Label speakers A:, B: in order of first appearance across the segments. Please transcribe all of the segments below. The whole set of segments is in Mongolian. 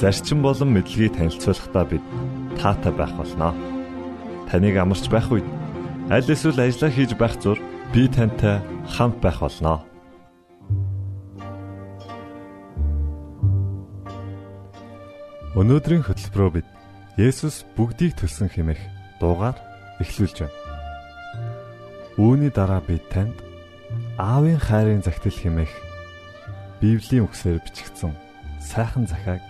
A: зарчим болон мэдлэгийг танилцуулахдаа бид таатай байх болноо. Таныг амарч байх үед аль эсвэл ажиллаа хийж байх зур би тантай хамт байх болноо. Өнөөдрийн хөтөлбөрөөр бид Есүс бүгдийг төлсөн хэмээх дуугаар эхлүүлж байна. Үүний дараа бид танд Аавын хайрын загтал хэмээх Библийн үгсээр бичигдсэн сайхан захааг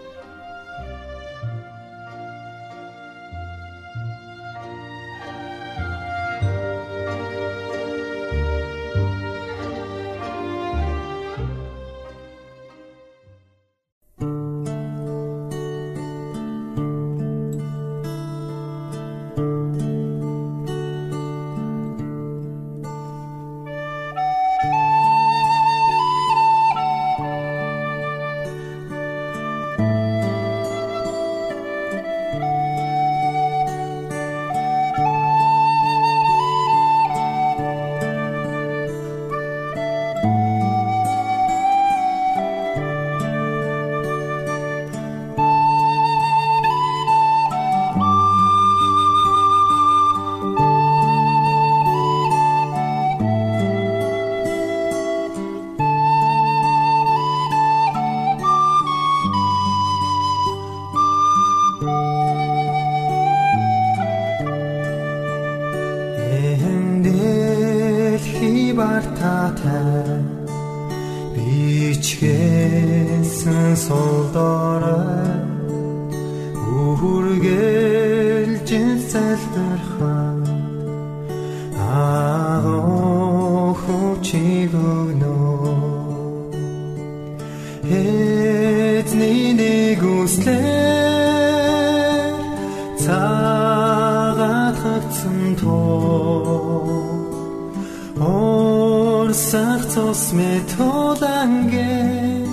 B: Цус метоланген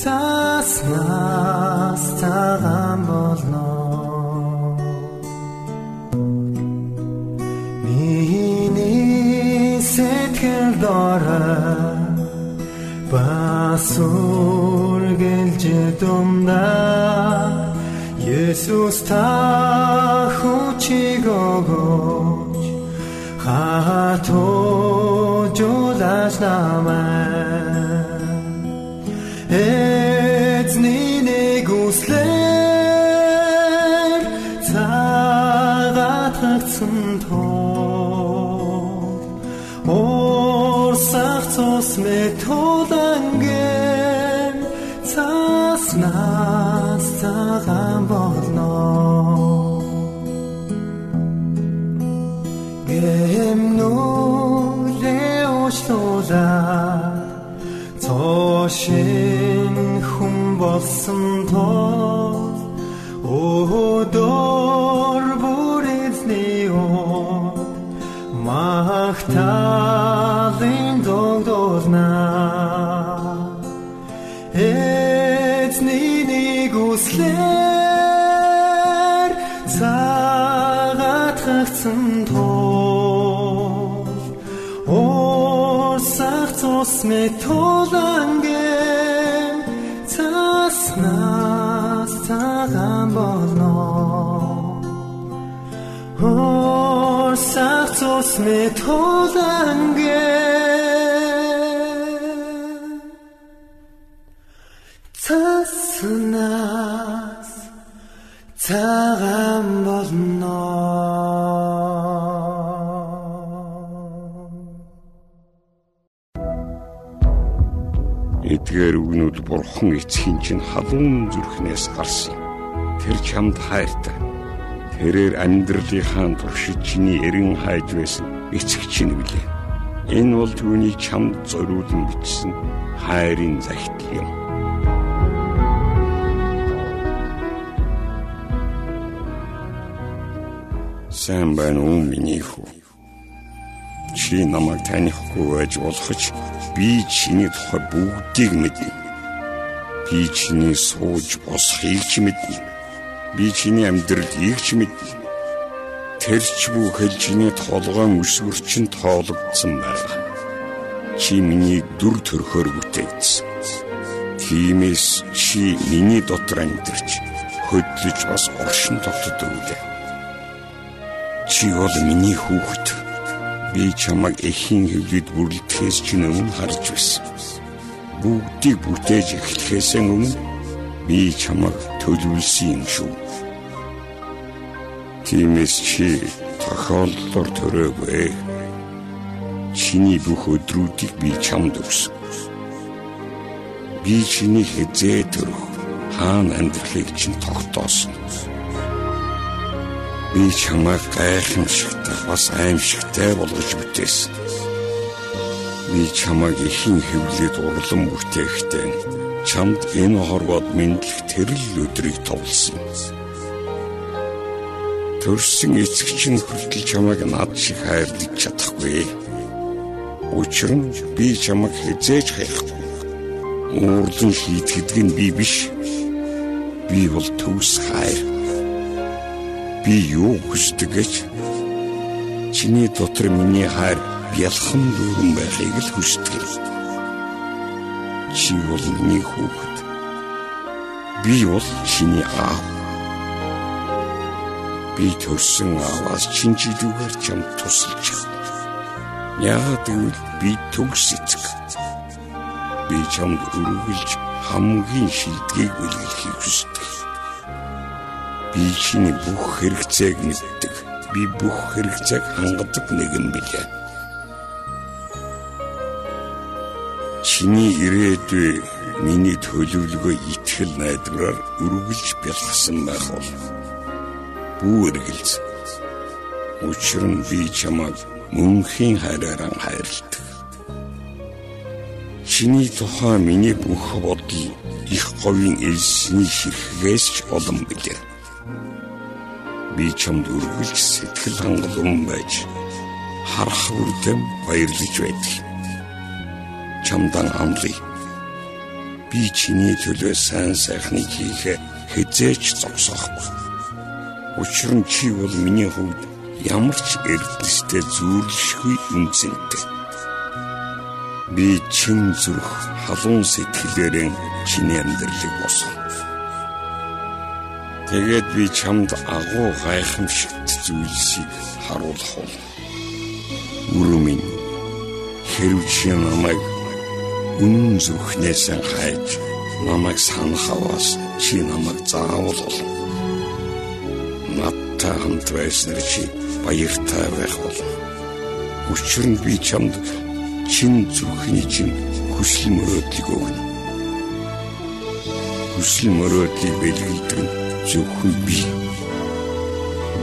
B: цаснаас цагаан басургэлж думдаа Есүс та хүчиг өгөөч хатуужуулаш намайг эзний нэг үслэр цагаатгцэн тоо. Орсах цус методанген Орсах цус метоланген цаснаас цагаан болно. Орсах цус метоланген
C: Эдгээр үгнүүд бурхан эцгийн чинь халуун зүрхнээс гарсан. Тэр чамд хайртай. Тэрээр амьдралынхаа туршид чиний эрен хайж байсан эцэг чинь үлээ. Энэ бол түүний чамд зориулан бичсэн хайрын захидал юм. Сайн байна уу миний хүү? Чи намайг танихгүй байж болох ч би чиний тухай бүгдийг мэднэ. Би чиний сууж босхийг ч мэднэ. Би чиний амьдралыг ч мэднэ. Тэрч бүхэл чиний толгойн өсвөр чинь тоологдсон байна. Чи миний дүр төрхөөр бүтээгдсэн. Тиймээс чи миний дотор амьдарч хөдлөж бас оршин тогтдог үлээ. Чи бол миний хүүхэд. Би чамайг эхийн хөвлөд бүрлдэхээс чинь өмнө харж байсан. Бүгдийг бүтээж эхлэхээс өмнө би чамайг төлөвлөсөн юм шүү. Тиймээс чи тохиолдлоор төрөөгүй. Чиний бүх өдрүүдийг би чамд өгсөн. Би чиний хязээ төрөх хаана амьдрахыг чинь тогтоосон. Би чамайг гайхамшигтай бас аимшигтай болгож бүтээсэн. Би чамайг ихэн хөвлөд урлан бүтээхдээ чамд энэ хорвоод мэдлэх тэрл өдрийг товлсон. Төрсөн эцэг чинь хүртэл чамайг над шиг хайрлаж чадахгүй. Учир нь би чамайг хизээж хайхгүй. Уурлан хийтгэдэг нь би биш. Би бол төвс хайр би юу хүсдэг гэж чиний дотор миний хайр бялхан дүүрэн байхыг л хүсдэг. Чи бол миний хүүхэд. Би бол чиний аав. Би төрсөн ааваас чинжидүүгээр чам тусалж чадна. Яагаад гэвэл би төгс эцэг. Би чамд өргөлж хамгийн шилдгийг бэлгэлхийг хүсдэг. Би чиний бүх хэрэгцээг мэддэг. Би бүх хэрэгцээг хангадаг нэгэн билээ. Чиний ирээдүй миний төлөвлөгөө итгэл найдвараар үргэлж бэлгсэн байх бол бүү эргэлз. Учир нь би чамайг мөнхийн хайраараа хайрладаг. Чиний тухай миний бүх бодол их говийн элсний ширхгээс ч олон билээ би чамд үргэлж сэтгэл хангалуун байж харах үрдэм баярлаж байдаг. Чамдан амлая. Би чиний төлөө сайн сайхныг хийхэ хизээч зогсоохгүй. Учир нь чи бол миний хувьд ямар ч эрдэнэстэй зүйрлэшгүй үнцэнтэй. Би чин зүрх халуун сэтгэлээрэн чиний амьдралыг босгоно. Тэгээд би чамд агуу гайхамшигт зүйлсийг харуулах бол. Үрүмэн хэрв чи намайг үнэн зүрхнээс хайж намайг санахаваас чи намайг заавал бол. Надтай хамт байснаар чи баяртай байх бол. Учир нь би чамд чин зүрхний чин хүсэл мөрөөдлийг өгнө. Хүсэл мөрөөдлийг бэлгэлдэг нь зөвхөн би.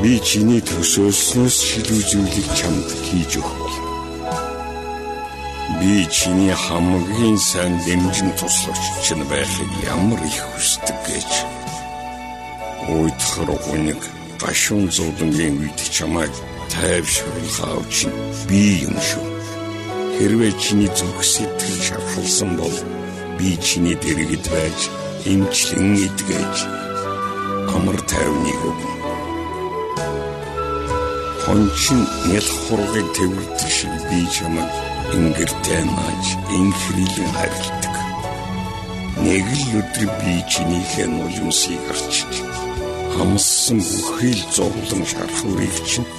C: Би чиний төсөөлснөөс шилүү зүйлийг чамд хийж өгөх. Би чиний хамгийн сайн дэмжин туслагч чинь байхыг ямар их хүсдэг гэж. Уйдхар гуниг гашуун зовлонгийн үед чамайг тайвшруулах чинь би юм шүү. Хэрвээ чиний зүрх сэтгэл шархалсан бол би чиний дэргэд байж эмчлэн идгээж амар тайвныг өгнө. Хончин нял хургыг тэрвэрдэг шиг би чамайг ингэртэй нааж инхрилэн харилдаг. Нэг л өдөр би чинийхээ нулимсыг арчиж хамссан бүхий л зовлон шархуурыг чинь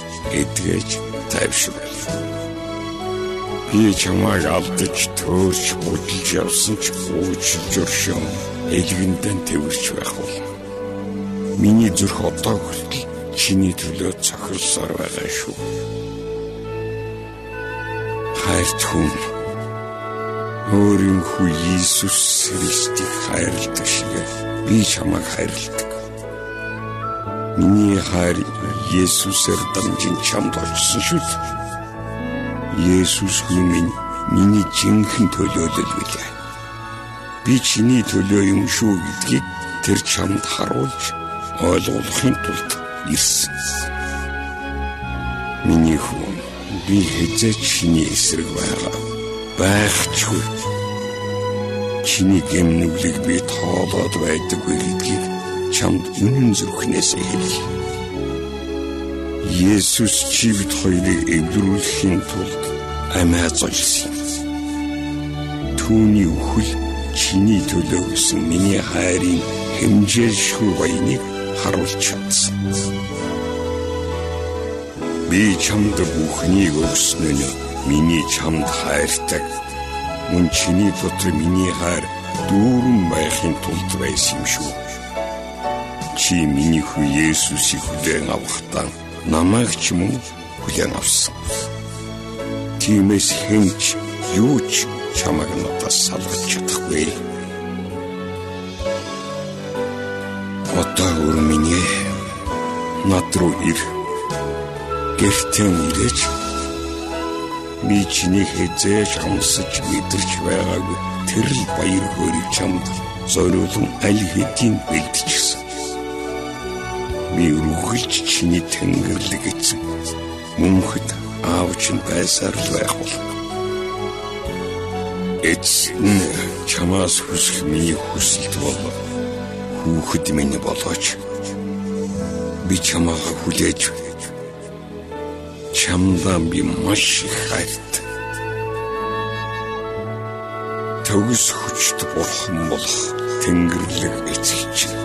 C: эдгэж тайвшруулв. Би чамайг алдаж төөрч будалж явсан ч уучлж өршөөн элгэндэн тэрвэрч байх бол Миний зүрх одоо хүртэл чиний төлөө цохилсоор байгаа шүү. Хайрт хүн өөрийн хүү Иесус Христийг хайрладаг шиг би чамайг хайрладаг. Миний хайр Есүсээр дамжин чамд очсон шүү дээ. Есүс хүн минь миний жинхэнэ төлөөлөл билээ. Би чиний төлөө юм шүү гэдгийг тэр чамд харуулж ойлгуулахын тулд ирсэн. Миний хүн би хэзээ чиний эсрэг байгаа. Байхчгүй. Чиний гэмнүглийг би тоолоод байдаггүй гэдгийг чамд үнэн зүрхнээс хэлье. Есүс чи бид хоёрыг эвлэрүүлэхийн тулд амиа золсон. Түүний үхэл чиний төлөө гэсэн миний хайрын хэмжээлшгүй баяныг харуулж чадсан. Би чамд бүхнийг өгсөн нь миний чамд хайртай. Мөн чиний дотор миний хайр дүүрэн байхын тулд байсан юм шүү. Чи миний хүү Есүсийг хүлээн авахдаа намайг ч мөн хүлээн авсан. Тиймээс хэнч юу ч чамайг надаас салгаж чадахгүй. Одоо өөр миний над руу ир. Гэртээ ирэж би чиний хязээж хамсаж мэдэрч байгаагүй тэр л баяр хөөргийг чамд зориулсан аль хэдийн бэлдчихсэн. Би үргэлж чиний тэнгэрлэг эцэг мөнхөд аавч нь байсаар л байх бол. Эцэн чамаас хүсэх миний хүсэлт бол хүүхэд минь болооч. Би чамаа хүлээж чамдаа би маш их хайртай. Төгс хүчт бурхан болох тэнгэрлэг эцэгч.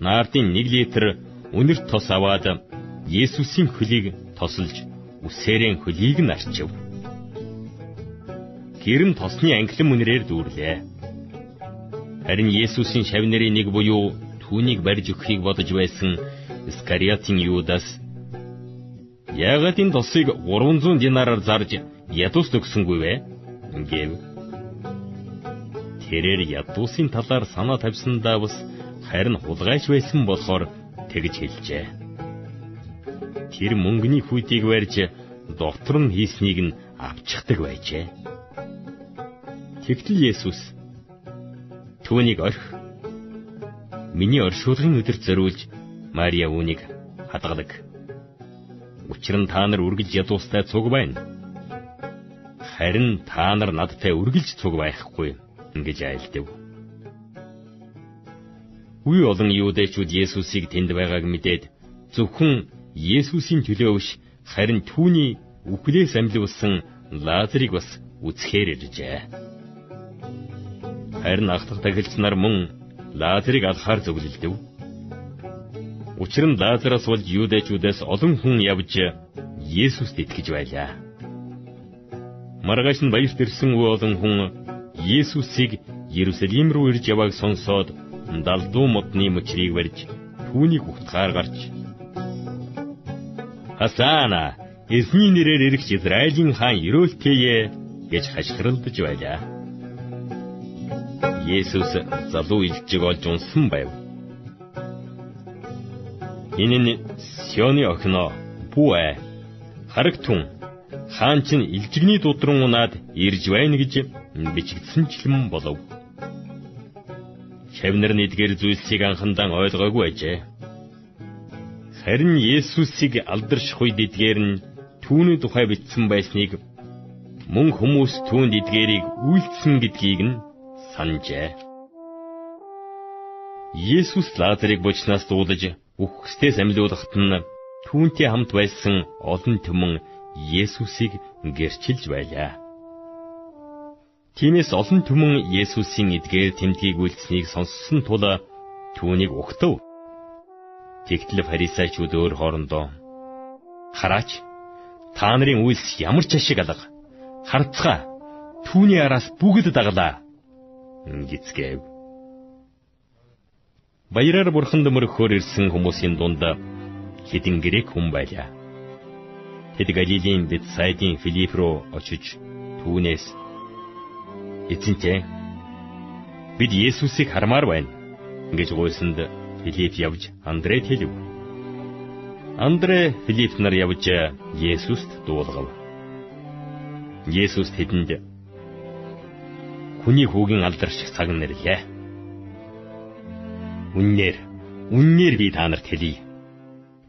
D: наардын 1 литр үнэрт тос аваад Есүсийн хөлийг тосолж үсээрэн хөлийг нь арчив. Гэрм тосны англин үнэрээр дүүрлээ. Харин Есүсийн шавнырын нэг буюу түүнийг барьж өгөхийг бодож байсан Искариотын Юдас Яагаад энэ тосыг 300 динараар зарж ядуус төгсөнгүй вэ? гэв. Тэрээр ядуусын талаар санаа тавьсандаа бас харин хулгайч байсан болохоор тэгж хэлжээ. Тэр мөнгөний хүйтийг барьж доктор нь хийснийг нь авчихдаг байжээ. Тэгтэл Есүс түүнийг орх миний оршуулгын өдөрт зориулж Мария үүнийг хадгалаг. Учир нь та нар үргэлж ядуустай цуг байна. Харин та нар надтай үргэлж цуг байхгүй гэж айлдав. Үе олон юудэчүүд Есүсийг тэнд байгааг мэдээд зөвхөн Есүсийн төлөө биш харин түүний үхлээс амьлуулсан Лазарыг бас үзэхээр иржээ. Харин ах дахь тахилч нар мөн Лазарыг алхаар зөвлөлдөв. Учир нь Лазараас болж юудэчүүдээс олон хүн явж Есүст итгэж байлаа. Маргааш нь баярт ирсэн олон хүн Есүсийг Иерусалим руу ирж явааг сонсоод далдуу модны мөчрийг барьж түүнийг утгаар гарч Хасана эзний нэрээр ирэх Израилийн хаан ерөөлтэйе гэж хашгиралдаж байлаа. Есүс залуу илжиг олж унсан байв. Энэ нь Сионы охиноо Бүэ харагтун хаан чинь илжигний дудран унаад ирж байна гэж бичигдсэнчлэн болов. Шавнар нэгдгэр зүйлсийг анхандан ойлгоогүй ажээ. Харин Есүсийг алдарших үед эдгээр нь түүний тухай бичсэн байсныг мөн хүмүүс түүнд эдгээрийг үйлдсэн гэдгийг нь санджээ. Есүс Лазарыг бочнаас дуулаж үхгсдээс амьлуулахад нь түүнтэй хамт байсан олон түмэн Есүсийг гэрчилж байлаа. Тиймээс олон түмэн Есүсийн эдгээр тэмдгийг үйлдсэнийг сонссон тул түүнийг угтав. Тэгтэл фарисеучуд өөр хоорондоо хараач та нарын үйлс ямар ч ашиг алга харцгаа түүний араас бүгд даглаа гисгэв. Баяраар бурхан дөмөрөхөөр ирсэн хүмүүсийн дунд хэдин грек хүн байлаа. Тэд Галилийн Бетсайдын Филипп руу очиж түүнээс эзэнтэй бид Есүсийг хармаар байна гэж гуйсанд Филипп явж Андрейд хэлв. Андре Филипп нар явж Есүст дуулгав. Есүс тэдэнд хүний хүүгийн алдарших цаг нэрлээ. Үннээр, үннээр би та нарт хэлье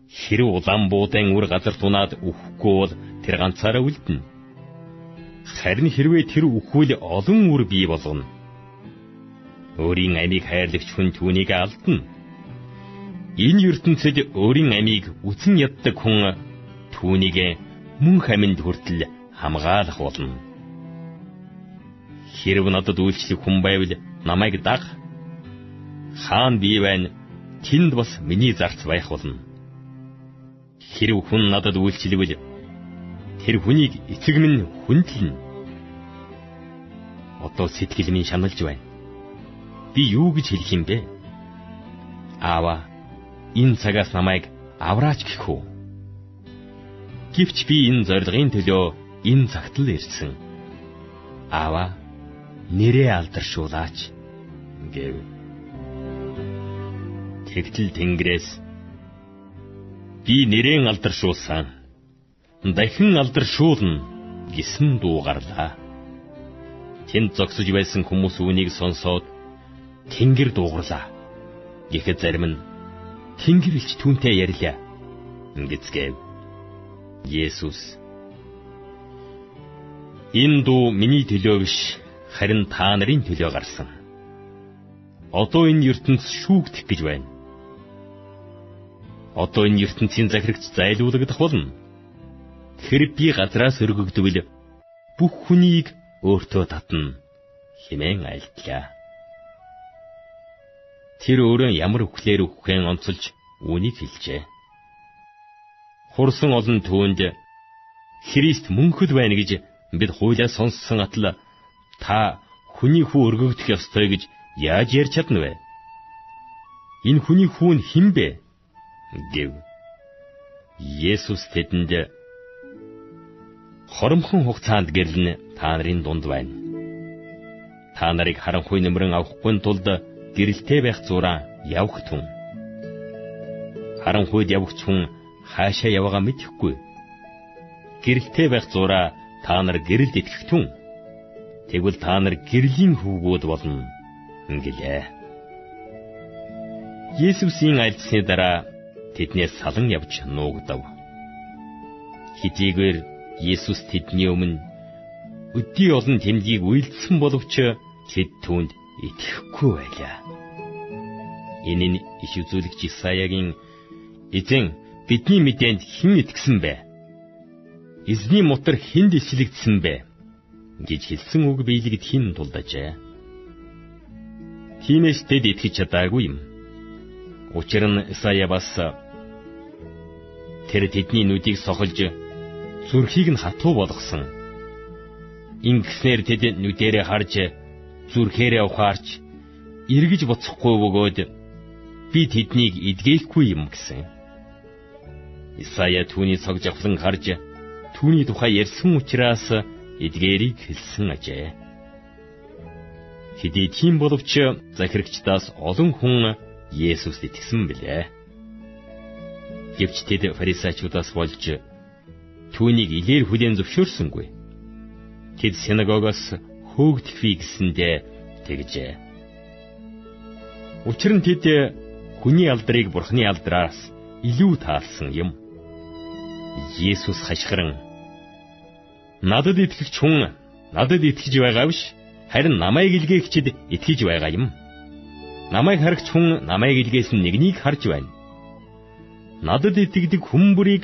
D: Хэрв улаан буудан үр газар тунаад үхэхгүй бол тэр ганцаараа үлдэнэ. Харин хэрвээ тэр үхвэл олон үр бий болгоно. Өөрийн амийг хайрлагч хүн түүнийг алдна. Энэ ертөнцид өөрийн амийг үтэн яддаг хүн түүнийг мөн хаминд хүртэл хамгаалах болно. Хэрв надад үйлчлэх хүн байвал намайг даг. Хаан бий байна. Тэнд бас миний зарц байх болно Хэрв хүн надад үйлчлэвэл тэр хүнийг эцэг минь хүндлэн. Одоо сэтгэл минь шаналж байна. Би юу гэж хэлэх юм бэ? Аава, энэ цагаас намайг авраач гэх үү? Гэвч би энэ зорилгын төлөө энэ цагт л ирсэн. Аава, нэрээ алдаршуулаач гэв. Тэгтэл Тэнгэрээс би нэрэн алдаршуулсан. Дахин алдаршуулна гэсэн дуу гарлаа. Тэнд зогсож байсан хүмүүс үүнийг сонсоод Тэнгэр дуугарлаа. Гэхэд зарим нь Тэнгэрэлч түүнтэй ярьлаа. Ингэцгээв. Есүс Энэ дуу миний төлөө биш, харин та нарын төлөө гарсан. Одоо энэ ертөнц шүүгдэх гэж байна одоо энэ ертөнцийн захирагч зайлуулагдах болно. Тэр би газраас өргөгдвөл бүх хүнийг өөртөө татна хэмээн айлтлаа. Тэр өөрөө ямар үхлээр үххэн онцолж үүнийг хэлжээ. Хурсан олон түүнд Христ мөнхөд байна гэж бид хуулиас сонссон атал та хүний хүү өргөгдөх ёстой гэж яаж ярьж чадна вэ? Энэ хүний хүү нь хэн бэ? гэв. Есүс тэдэнд хоромхон хугацаанд гэрлэн та нарын дунд байна. Та нарыг харанхуй нэмрэн авахгүй тулд гэрэлтэй байх зураа явах түн. Харанхуйд явах хүн хаашаа яваагаа мэдэхгүй. Гэрэлтэй байх зураа та нар гэрэлд итгэх түн. Тэгвэл та нар гэрлийн хүүгүүд болно гэлээ. Есүсийн альцсны дараа тэднээс салан явж нуугдав. Хитийгээр Есүс тэдний өмнө өдий олон тэмдгийг үйлдсэн боловч тэд түүнд итгэхгүй байлаа. Энэ нь иш үзүүлэгч Исаягийн эзэн бидний мэдээнд хэн итгэсэн бэ? Эзний мотор хэнд ислэгдсэн бэ? гэж хэлсэн үг биелэгд хин тулдажээ. Тиймээс тэд итгэж чадаагүй юм. Учир нь Исая бас Тэр тэдний нүдийг сохолж зүрхийг нь хатуу болгосон. Ингэснээр тэд нүдэрээ харж зүрхээрээ ухаарч эргэж буцахгүй бөгөөд би тэднийг эдгээхгүй юм гэсэн. Исая түүний цог жавхлан харж түүний тухай ярьсан учраас эдгээрийг хэлсэн ажээ. Хэдий тийм боловч захирагчдаас олон хүн Есүст итгэсэн билээ. Гэвч тэд фарисеучудаас болж түүнийг илээр хүлээн зөвшөөрсөнгүй. Тэд синагогоос хөөгдөхвээ гэсэндээ тэгжээ. Учир нь тэд хүний алдрыг бурхны алдраас илүү таалсан юм. Есүс хашгиран надад итгэгч хүн надад итгэж байгаа биш харин намайг илгээгчд итгэж байгаа юм. Намайг харагч хүн намайг илгээс нь нэгнийг харж байна. Надад итгэдэг хүн бүрийг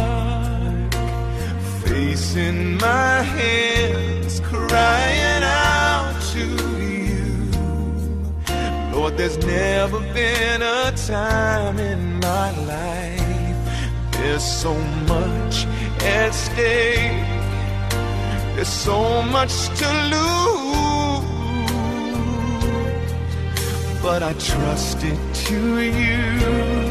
B: in my hands, crying out to you. Lord, there's never been a time in my life. There's so much at stake. There's so much to lose. But I trust it to you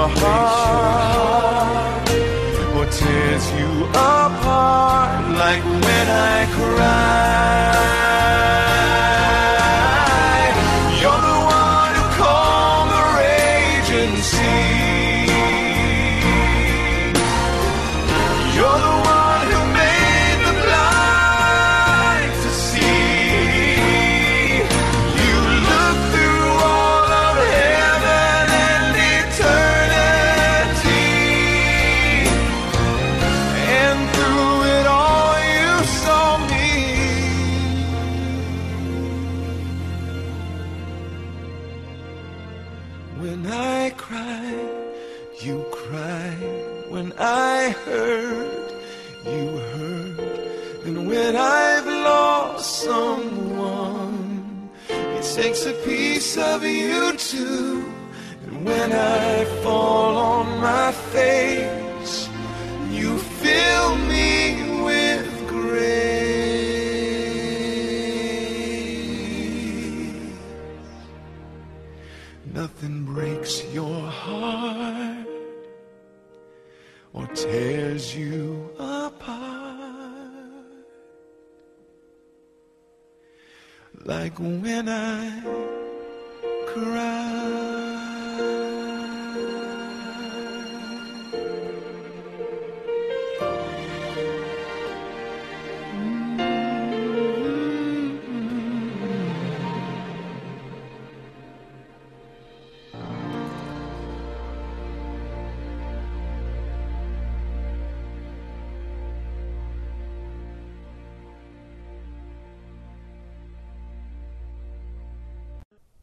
B: your heart or tears you apart like when I cry. When I cry, you cry. When I hurt, you hurt. And when I've lost someone, it takes a piece of you too. And when I fall on my face, like when I cry.